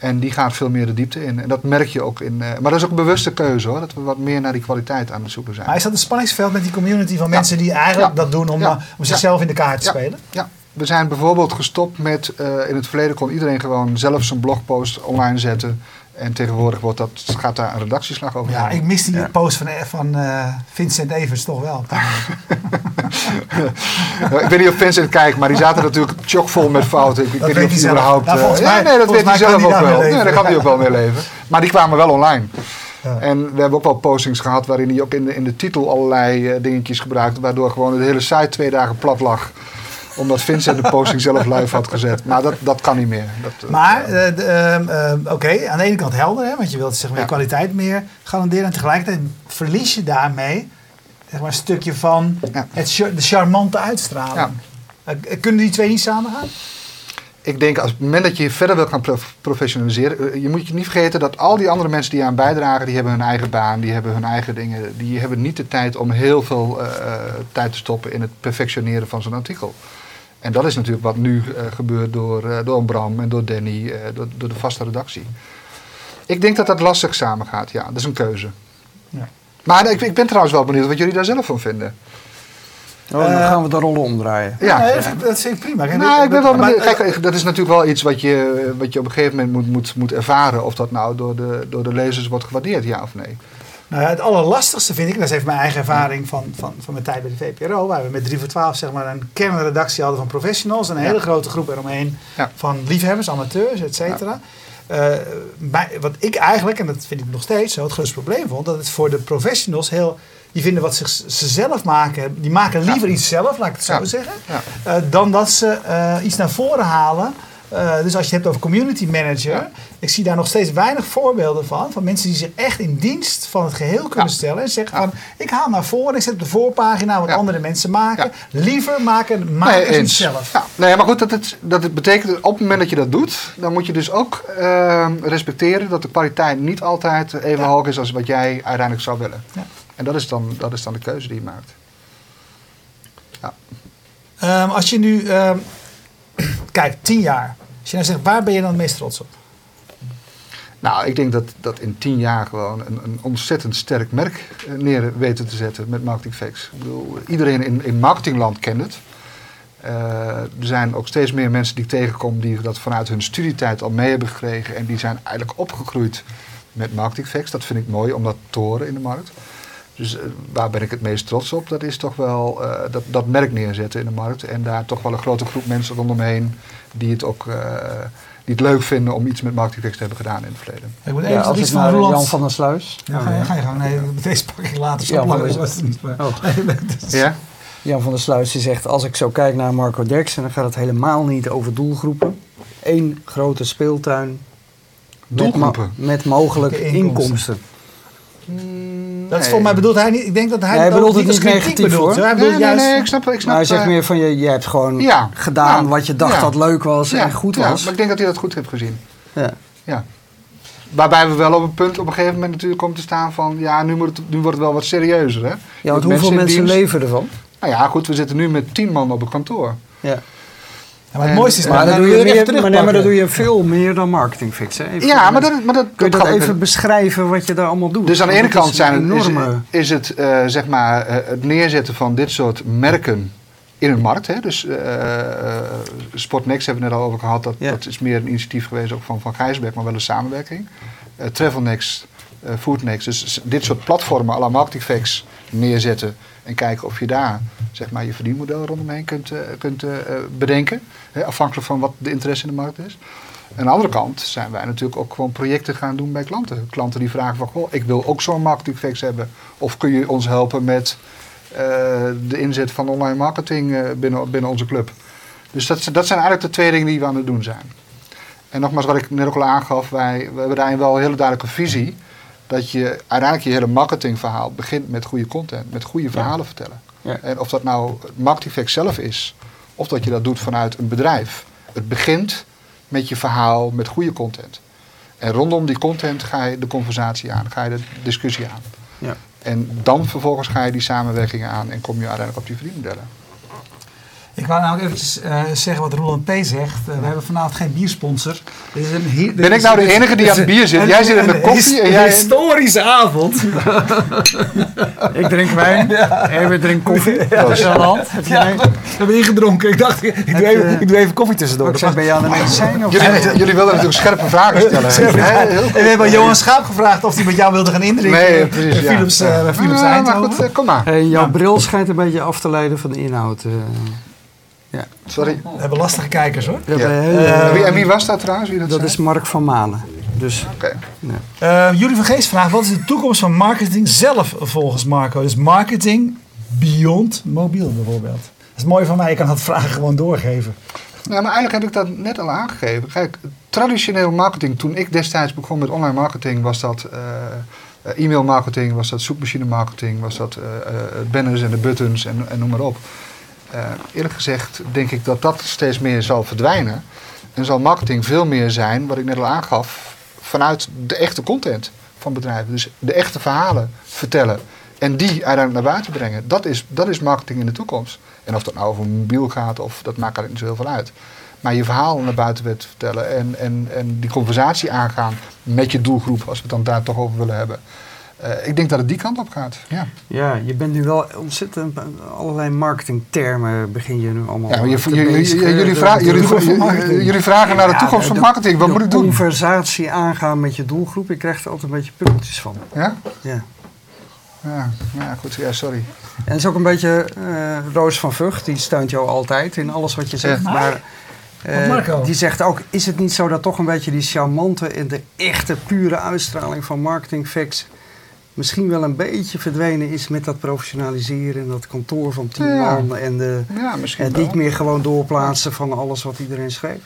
En die gaat veel meer de diepte in. En dat merk je ook in. eh, maar dat is ook een bewuste keuze hoor. Dat we wat meer naar die kwaliteit aan het zoeken zijn. Maar is dat een spanningsveld met die community van Ja. mensen die eigenlijk Ja. dat doen om, Ja. eh, om zichzelf in de kaart te spelen? Ja, we zijn bijvoorbeeld gestopt met. eh, in het verleden kon iedereen gewoon zelf zijn blogpost online zetten. En tegenwoordig wordt dat, gaat daar een redactieslag over. Ja, ik mis die Ja. post van, van eh, Vincent Evers toch wel. <laughs> <laughs> ik weet niet of Vincent kijkt, maar die zaten natuurlijk chockvol met fouten. Ik, ik weet niet of zelf. überhaupt... Nou, eh, ja, mij- nee, dat weet hij zelf ook wel. Nee, daar kan hij ook wel <laughs> mee leven. Maar die kwamen wel online. Ja. En we hebben ook wel postings gehad waarin hij ook in de, in de titel allerlei eh, dingetjes gebruikte. Waardoor gewoon de hele site twee dagen plat lag. Omdat Vincent de posting zelf live had gezet. Maar dat, dat kan niet meer. Dat, eh, Maar, eh, ehm, ehm, oké, aan de ene kant helder, hè, want je wilt zeg maar, Ja. je kwaliteit meer garanderen. En tegelijkertijd verlies je daarmee zeg maar, een stukje van Ja. het, de charmante uitstraling. Ja. Eh, kunnen die twee niet samen gaan? Ik denk als het moment dat je verder wil gaan prof- professionaliseren, je moet je niet vergeten dat al die andere mensen die aan bijdragen, die hebben hun eigen baan, die hebben hun eigen dingen, die hebben niet de tijd om heel veel tijd te stoppen in het perfectioneren van zo'n artikel. En dat is natuurlijk wat nu eh, gebeurt door, eh, door Bram en door Danny, eh, door, door de vaste redactie. Ik denk dat dat lastig samen gaat, ja. Dat is een keuze. Ja. Maar ik, ik ben trouwens wel benieuwd wat jullie daar zelf van vinden. Oh, dan gaan we de rollen omdraaien. Ja. nee, dat ik prima. Nou, ik ben wel maar- benieuwd. Kijk, dat is natuurlijk wel iets wat je, wat je op een gegeven moment moet, moet, moet ervaren. Of dat nou door de, door de lezers wordt gewaardeerd, ja of nee. Nou ja, het allerlastigste vind ik, en dat is even mijn eigen ervaring van, van, van mijn tijd bij de VPRO, waar we met 3 voor 12 zeg maar, een kernredactie hadden van professionals en een Ja. hele grote groep eromheen Ja. van liefhebbers, amateurs, et cetera. Eh, wat ik eigenlijk, en dat vind ik nog steeds zo, het grootste probleem vond, dat het voor de professionals heel. Die vinden wat zich, ze zelf maken, die maken liever iets zelf, laat ik het zo zeggen, eh, dan dat ze eh, iets naar voren halen. Eh, dus als je het hebt over community manager, Ja. ik zie daar nog steeds weinig voorbeelden van. Van mensen die zich echt in dienst van het geheel kunnen Ja. stellen. En zeggen Ja. van, ik haal naar voren, ik zet op de voorpagina wat Ja. andere mensen maken. Ja. Liever maken, Nee, iets eens. zelf. Ja, nee, maar goed, dat, het, dat het betekent op het moment dat je dat doet, dan moet je dus ook ehm, respecteren dat de kwaliteit niet altijd even Ja. hoog is als wat jij uiteindelijk zou willen. Ja. En dat is, dan, dat is dan de keuze die je maakt. Ehm, als je nu, ehm, kijk, tien jaar. Als je nou zegt, waar ben je dan het meest trots op? Nou, ik denk dat, dat in tien jaar gewoon een, een ontzettend sterk merk eh, neer weten te zetten met Marketing Facts. Ik bedoel, iedereen in, in marketingland kent het. Eh, er zijn ook steeds meer mensen die ik tegenkom die dat vanuit hun studietijd al mee hebben gekregen. En die zijn eigenlijk opgegroeid met Marketing Facts. Dat vind ik mooi om dat te in de markt. Dus eh, waar ben ik het meest trots op? Dat is toch wel eh, dat, dat merk neerzetten in de markt. En daar toch wel een grote groep mensen rondomheen die het ook eh, die het leuk vinden om iets met Marketing Facts te hebben gedaan in het verleden. Ik moet Ja, even als iets ik van naar Roland... Jan van der Sluis. Ja, ga, je, ga je gang. Nee, <laughs> deze pak ik later. Zo Jan van belangrijk der- was <laughs> het niet. Maar... Oh. Nee, is- Ja? Jan van der Sluis die zegt, als ik zo kijk naar Marco Derksen, dan gaat het helemaal niet over doelgroepen. Eén grote speeltuin. Doelgroepen? Met, mogelijk inkomsten. inkomsten. Dat is volgens mij bedoelt hij niet. Ik denk dat hij, Nee, hij bedoelt het niet negatief, bedoelt. hoor. Hij Nee, bedoelt nee, juist. nee, ik snap, ik snap Maar hij zegt eh, meer van, je, je hebt gewoon ja, gedaan wat je dacht ja. dat leuk was ja, en goed ja, was. maar ik denk dat hij dat goed heeft gezien. Ja. Ja. Waarbij we wel op een punt op een gegeven moment natuurlijk komen te staan van... ja, nu, moet het, nu wordt het wel wat serieuzer, hè? Ja, want hoeveel mensen leven ervan? Nou ja, goed, we zitten nu met tien man op het kantoor. Ja. Ja, maar het mooiste is... Maar, dan dan doe je meer, maar, nee, maar dan doe je veel meer dan marketing fixen. Even Ja, maar dat, maar dat, Kun je dat even beschrijven wat je daar allemaal doet? Dus aan de ene dat kant zijn is, enorme... is het eh, zeg maar, eh, het neerzetten van dit soort merken in een markt. Hè? Dus eh, Sportnext hebben we net al over gehad. Dat, Ja. dat is meer een initiatief geweest ook van, van Gijsberg, maar wel een samenwerking. Travelnext, Foodnext. Dus dit soort platformen, à la Marketingfacts, neerzetten. En kijken of je daar zeg maar, je verdienmodel rondomheen kunt, eh, kunt eh, eh, bedenken. Hè? Afhankelijk van wat de interesse in de markt is. Aan de andere kant zijn wij natuurlijk ook gewoon projecten gaan doen bij klanten. Klanten die vragen van, goh, ik wil ook zo'n marketingfacts hebben. Of kun je ons helpen met de inzet van online marketing binnen, binnen onze club. Dus dat, dat zijn eigenlijk de twee dingen die we aan het doen zijn. En nogmaals, wat ik net ook al aangaf, wij hebben daarin wel een hele duidelijke visie. Dat je uiteindelijk je hele marketingverhaal begint met goede content, met goede verhalen vertellen. Ja. En of dat nou het marketingeffect zelf is, of dat je dat doet vanuit een bedrijf. Het begint met je verhaal, met goede content. En rondom die content ga je de conversatie aan, ga je de discussie aan. Ja. En dan vervolgens ga je die samenwerkingen aan en kom je uiteindelijk op die verdienmodellen. Ik wou nou eventjes eh, zeggen wat Roland P. zegt. Eh, we hebben vanavond geen biersponsor. Dit is een dit Ben ik nou de dit enige die aan het bier zit? een- Jij zit in de een koffie en jij- Een historische avond. <laughs> Ik drink wijn, Erwin drinkt koffie. Ja. Dat is aan de hand. Heb je Ja, een- we hebben ingedronken. Ik dacht, ik doe, even, je- ik doe even koffie tussendoor. Ik zeg, ben je aan de medicijn of Jullie, jullie willen natuurlijk scherpe vragen stellen. Scherpe En we hebben Johan Schaap gevraagd of hij met jou wilde gaan indrinken. Nee, bij precies. ja. Philips, eh, bij Philips Ja, maar goed, eh, kom maar. Hey, jouw Ja. bril schijnt een beetje af te leiden van de inhoud. Eh. Sorry. We hebben lastige kijkers hoor. Ja. Eh, En wie, en wie was dat trouwens? Wie dat dat zei? is Mark van Malen. Dus Oké. Eh Jullie van Geest vraagt, wat is de toekomst van marketing zelf volgens Marco? Dus marketing beyond mobiel bijvoorbeeld. Dat is mooi van mij, je kan dat vragen gewoon doorgeven. Nou, maar eigenlijk heb ik dat net al aangegeven. Kijk, traditioneel marketing, toen ik destijds begon met online marketing, was dat eh, eh, e-mail marketing, was dat zoekmachine marketing, was dat eh, eh, banners en de buttons en, en noem maar op. Eh, eerlijk gezegd denk ik dat dat steeds meer zal verdwijnen. En zal marketing veel meer zijn, wat ik net al aangaf, vanuit de echte content van bedrijven. Dus de echte verhalen vertellen en die uiteindelijk naar buiten brengen. Dat is, dat is marketing in de toekomst. En of dat nou over mobiel gaat, of dat maakt eigenlijk niet zo heel veel uit. Maar je verhaal naar buiten te vertellen en, en, en die conversatie aangaan met je doelgroep, als we het dan daar toch over willen hebben. Eh, ik denk dat het die kant op gaat. Ja, Ja, je bent nu wel ontzettend allerlei marketingtermen begin je nu allemaal ja je, je- je- jullie, De- vra- de- jullie, toekomst van jullie- marketing. jullie vragen naar de Ja, toekomst van de- marketing. Wat de moet ik doen? conversatie aangaan met je doelgroep. Ik krijg er altijd een beetje pubbeltjes van. Ja? Ja. Ja, ja, goed. Ja, sorry. En het is ook een beetje eh, Roos van Vught, die steunt jou altijd in alles wat je zegt. Ja. Maar eh, die zegt ook, is het niet zo dat toch een beetje die charmante en de echte pure uitstraling van marketing facts misschien wel een beetje verdwenen is met dat professionaliseren en dat kantoor van tien Ja. man en de, Ja, misschien het niet meer gewoon doorplaatsen van alles wat iedereen schreef.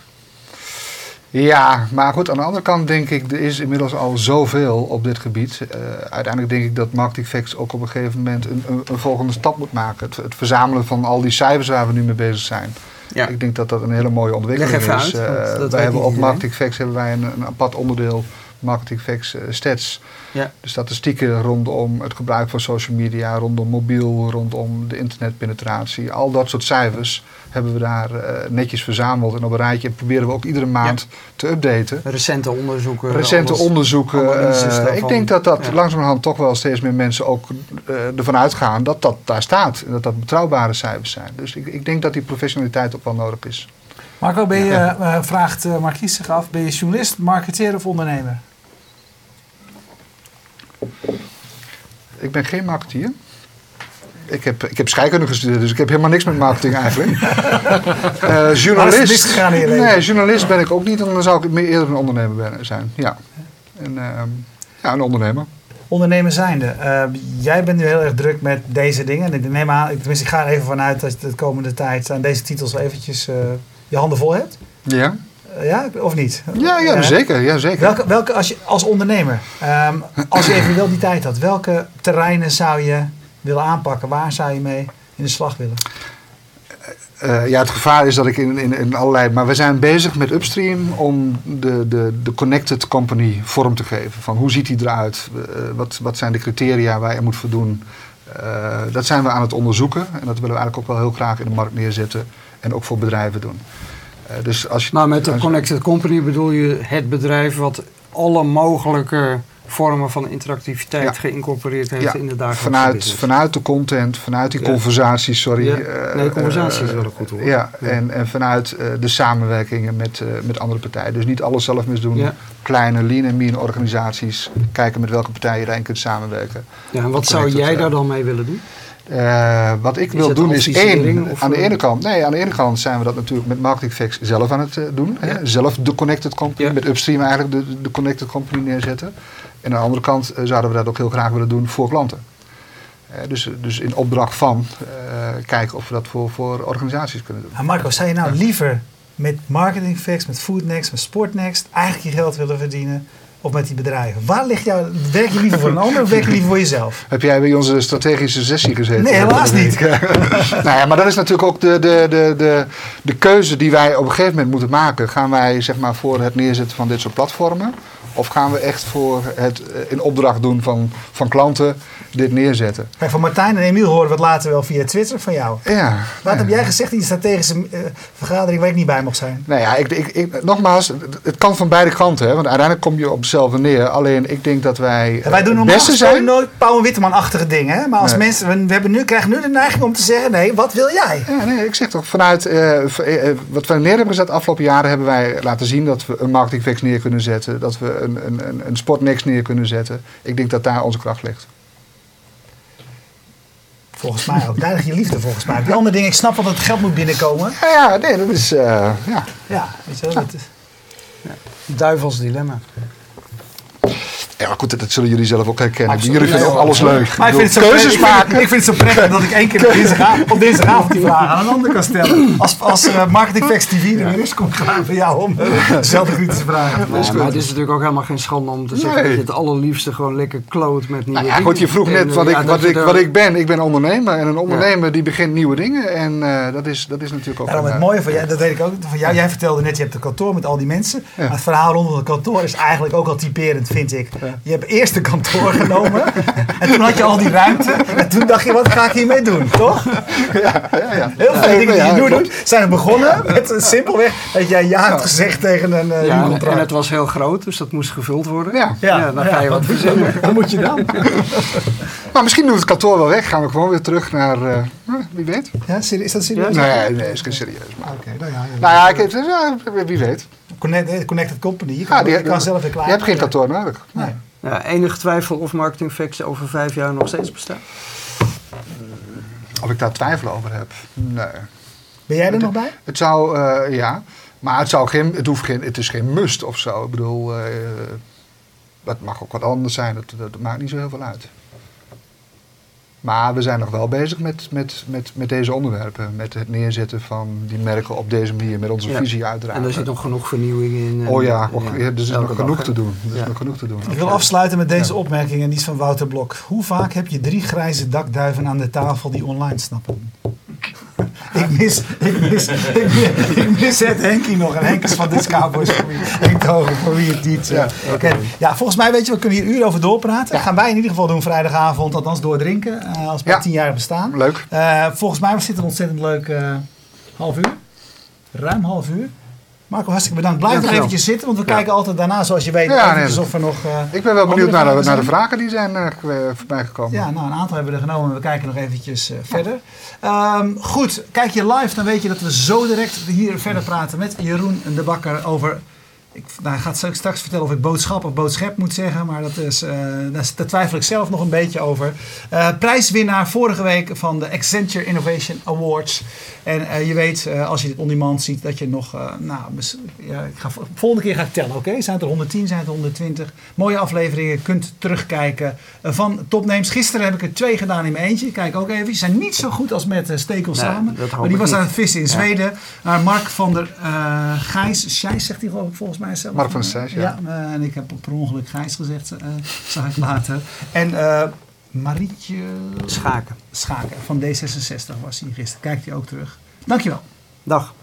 Ja, maar goed, aan de andere kant denk ik, er is inmiddels al zoveel op dit gebied. Eh, uiteindelijk denk ik dat Marketing Facts ook op een gegeven moment een, een, een volgende stap moet maken. Het, het verzamelen van al die cijfers waar we nu mee bezig zijn. Ja. Ik denk dat dat een hele mooie ontwikkeling is. uit, Eh, wij hebben op iedereen. Marketing Facts hebben wij een, een apart onderdeel Marketing Facts eh, Stats. Ja. De statistieken rondom het gebruik van social media, rondom mobiel, rondom de internetpenetratie. Al dat soort cijfers hebben we daar eh, netjes verzameld en op een rijtje. En proberen we ook iedere maand te updaten. Recente onderzoeken. Recente alles. onderzoeken. eh, ik denk dat dat Ja. langzamerhand toch wel steeds meer mensen ook eh, ervan uitgaan dat dat daar staat. En dat dat betrouwbare cijfers zijn. Dus ik, ik denk dat die professionaliteit ook wel nodig is. Marco, ben je, vraagt uh, Marquise zich af, ben je journalist, marketeer of ondernemer? Ik ben geen marketeer. Ik heb, ik heb scheikunde gestudeerd, dus ik heb helemaal niks met marketing eigenlijk. <laughs> Eh journalist. misgegaan in je leven? Nee, journalist ben ik ook niet. Dan zou ik meer eerder een ondernemer ben- zijn. Ja. En, ehm, ja, een ondernemer. Ondernemer zijnde. Eh, jij bent nu heel erg druk met deze dingen. En ik neem aan, ik- tenminste ik ga er even vanuit dat je de komende tijd aan deze titels eventjes eh, je handen vol hebt. Ja, ja, of niet? ja, ja Eh, zeker. Ja, zeker. Welke, welke als, je, als ondernemer, ehm, als je <clears throat> even wel die tijd had, welke terreinen zou je willen aanpakken? Waar zou je mee in de slag willen? Eh, ja, het gevaar is dat ik in, in, in allerlei. Maar we zijn bezig met Upstream om de, de, de Connected Company vorm te geven. Van hoe ziet die eruit? Eh, wat, wat zijn de criteria waar je moet voldoen? Eh, dat zijn we aan het onderzoeken. En dat willen we eigenlijk ook wel heel graag in de markt neerzetten. En ook voor bedrijven doen. Eh, dus als je, Maar met de Connected Company bedoel je het bedrijf wat alle mogelijke vormen van interactiviteit Ja. geïncorporeerd heeft Ja, in de dagelijkse vanuit, business. vanuit de content, vanuit die Ja. conversaties, sorry. Eh, Nee, conversatie eh, is wel een goed woord. Ja. En, en vanuit de samenwerkingen met, met andere partijen. Dus niet alles zelf misdoen. Kleine lean en mean organisaties. Kijken met welke partijen je daarin kunt samenwerken. Ja, en wat zou jij daar dan mee willen doen? Eh, wat ik Is wil doen is één. of, Aan de eh? ene kant, nee, aan de ene kant zijn we dat natuurlijk met Marketing Facts zelf aan het eh, doen. Hè? Zelf de Connected Company, Ja. met Upstream eigenlijk de, de Connected Company neerzetten. En aan de andere kant zouden we dat ook heel graag willen doen voor klanten. Dus, dus in opdracht van kijken of we dat voor, voor organisaties kunnen doen. Ah, Marco, zou je nou liever met Marketing Facts, met Foodnext, met Sportnext eigenlijk je geld willen verdienen? Of met die bedrijven? Waar ligt jouw, werk je liever voor een ander of werk je liever voor jezelf? Heb jij bij onze strategische sessie gezeten? Nee, helaas niet. <laughs> nou ja, maar dat is natuurlijk ook de, de, de, de, de keuze die wij op een gegeven moment moeten maken. Gaan wij zeg maar, voor het neerzetten van dit soort platformen? Of gaan we echt voor het eh, in opdracht doen van, van klanten dit neerzetten? Kijk, van Martijn en Emiel horen we het later wel via Twitter van jou. Ja. Wat heb jij gezegd in die strategische eh, vergadering waar ik niet bij mocht zijn? Nou ja, ik, ik, ik- nogmaals, het kan van beide kanten. Hè, want uiteindelijk kom je op hetzelfde neer. Alleen ik denk dat wij wij eh, doen normaal zijn. nooit Pauw en Witteman-achtige dingen. Hè? Maar als Nee. mensen, we, we hebben nu, krijgen nu de neiging om te zeggen, nee, wat wil jij? Ja, nee, ik zeg toch, vanuit eh, wat wij neer hebben gezet de afgelopen jaren, hebben wij laten zien dat we een marketingfix neer kunnen zetten. Dat we een, een, een, een neer kunnen zetten. Ik denk dat daar onze kracht ligt. Volgens mij ook. Daar ligt je liefde volgens mij. Die andere dingen, ik snap wel dat het geld moet binnenkomen. Ja, ja nee, dat is. eh, ja. Ja, weet je wel. Dat is, Duivels dilemma. Ja, maar goed, dat zullen jullie zelf ook herkennen. Absoluut. Jullie vinden ook alles leuk. Maar ik vind, het zo keuzes maken. ik vind het zo prettig dat ik één keer op dinsdagavond, op dinsdagavond die vraag aan een ander kan stellen. Als, als uh, Marketing Facts TV er weer is, kom ik graag bij jou om uh, dezelfde kritische vragen. Ja, maar het is natuurlijk ook helemaal geen schande om te zeggen Nee. dat je het allerliefste gewoon lekker kloot met nieuwe Nou ja, dingen. goed, je vroeg net eh, wat, ja, ik, wat, ik, wat ik ben. Ik ben ondernemer. En een ondernemer die begint nieuwe dingen. En eh, dat, is, dat is natuurlijk ook... Een, het eh, mooie van jij, dat weet ik ook van jou. Jij vertelde net, je hebt een kantoor met al die mensen. Ja. Maar het verhaal rondom het kantoor is eigenlijk ook al typerend, vind ik. Je hebt eerst een kantoor genomen. <laughs> en toen had je al die ruimte. En toen dacht je, wat ga ik hiermee doen? Toch? Ja, ja, ja. Heel veel dingen die je nu doet zijn begonnen met simpelweg dat jij ja hebt gezegd tegen een eh Ja, en, huurcontract. en het was heel groot, dus dat moest gevuld worden. Ja. Ja, dan ga je wat verzinnen. <laughs> Wat moet je dan? <laughs> Maar misschien doet het kantoor wel weg. Gaan we gewoon weer terug naar... eh, wie weet. Ja, is dat serieus? Nee, nee, is geen serieus. Maar. Oké, nou ja. Nou ja, ik wie weet. Connect, connected company. Je kan, Ja, die- je kan zelf weer klaar. Je hebt geen kantoor nodig. Nee. Ja, enige twijfel of Marketing Facts over vijf jaar nog steeds bestaat? Of ik daar twijfel over heb. Nee. Ben jij er nog bij? Het zou, eh, ja. Maar het, zou geen, het, hoeft geen, het is geen must of zo. Ik bedoel, eh, dat mag ook wat anders zijn. Dat, dat, dat maakt niet zo heel veel uit. Maar we zijn nog wel bezig met, met, met, met deze onderwerpen. Met het neerzetten van die merken op deze manier. Met onze Ja. visie uiteraard. En er zit nog genoeg vernieuwing in. en- Oh ja, ja, er is elke nog genoeg te doen. Er is Ja. nog genoeg te doen. Ik wil afsluiten met deze opmerking en die is van Wouter Blok. Hoe vaak heb je drie grijze dakduiven aan de tafel die online snappen? <laughs> ik, mis, ik, mis, ik, mis, ik mis het Henkie nog. En Henk is van dit Cowboys voor wie, voor wie het niet Ja, uh, kent. Ja, volgens mij weet je, we kunnen hier uren over doorpraten. gaan wij in ieder geval doen vrijdagavond, althans doordrinken. eh, als we Ja. tien jaar bestaan. Leuk. Eh, volgens mij was dit een ontzettend leuk eh, half uur. Ruim half uur. Marco, hartstikke bedankt. Blijf nog eventjes zitten, want we kijken altijd daarna, zoals je weet, nee, of er nog... eh, Ik ben wel benieuwd naar de, vragen naar de vragen die zijn eh, ge- voorbij gekomen. Ja, nou, een aantal hebben we er genomen. We kijken nog eventjes eh, verder. Ehm, goed, kijk je live, dan weet je dat we zo direct hier verder praten met Jeroen de Bakker over... Ik, nou, hij gaat straks- straks vertellen of ik boodschap of boodschap moet zeggen, maar dat is, eh, daar, twijfel ik zelf nog een beetje over. Eh, prijswinnaar vorige week van de Accenture Innovation Awards. En eh, je weet, als je dit on demand ziet, dat je nog, nou, ja, ik ga, volgende keer ga ik tellen, oké? Zijn het er 110, zijn het er 120? Mooie afleveringen, kunt terugkijken van topnames. Gisteren heb ik er twee gedaan in mijn eentje. Kijk ook even, die zijn niet zo goed als met uh, Stekel Nee, samen. Maar die was aan het vissen in Ja. Zweden. Maar Mark van der Gijs, Gijs zegt hij geloof ik volgens mij mij. Mark van eh, Sijs, ja. Eh, en ik heb per ongeluk Gijs gezegd, eh, zag ik later. En Marietje... Schaken. Schaken, van D66 was hij gisteren. Kijkt hij ook terug. Dankjewel. Dag.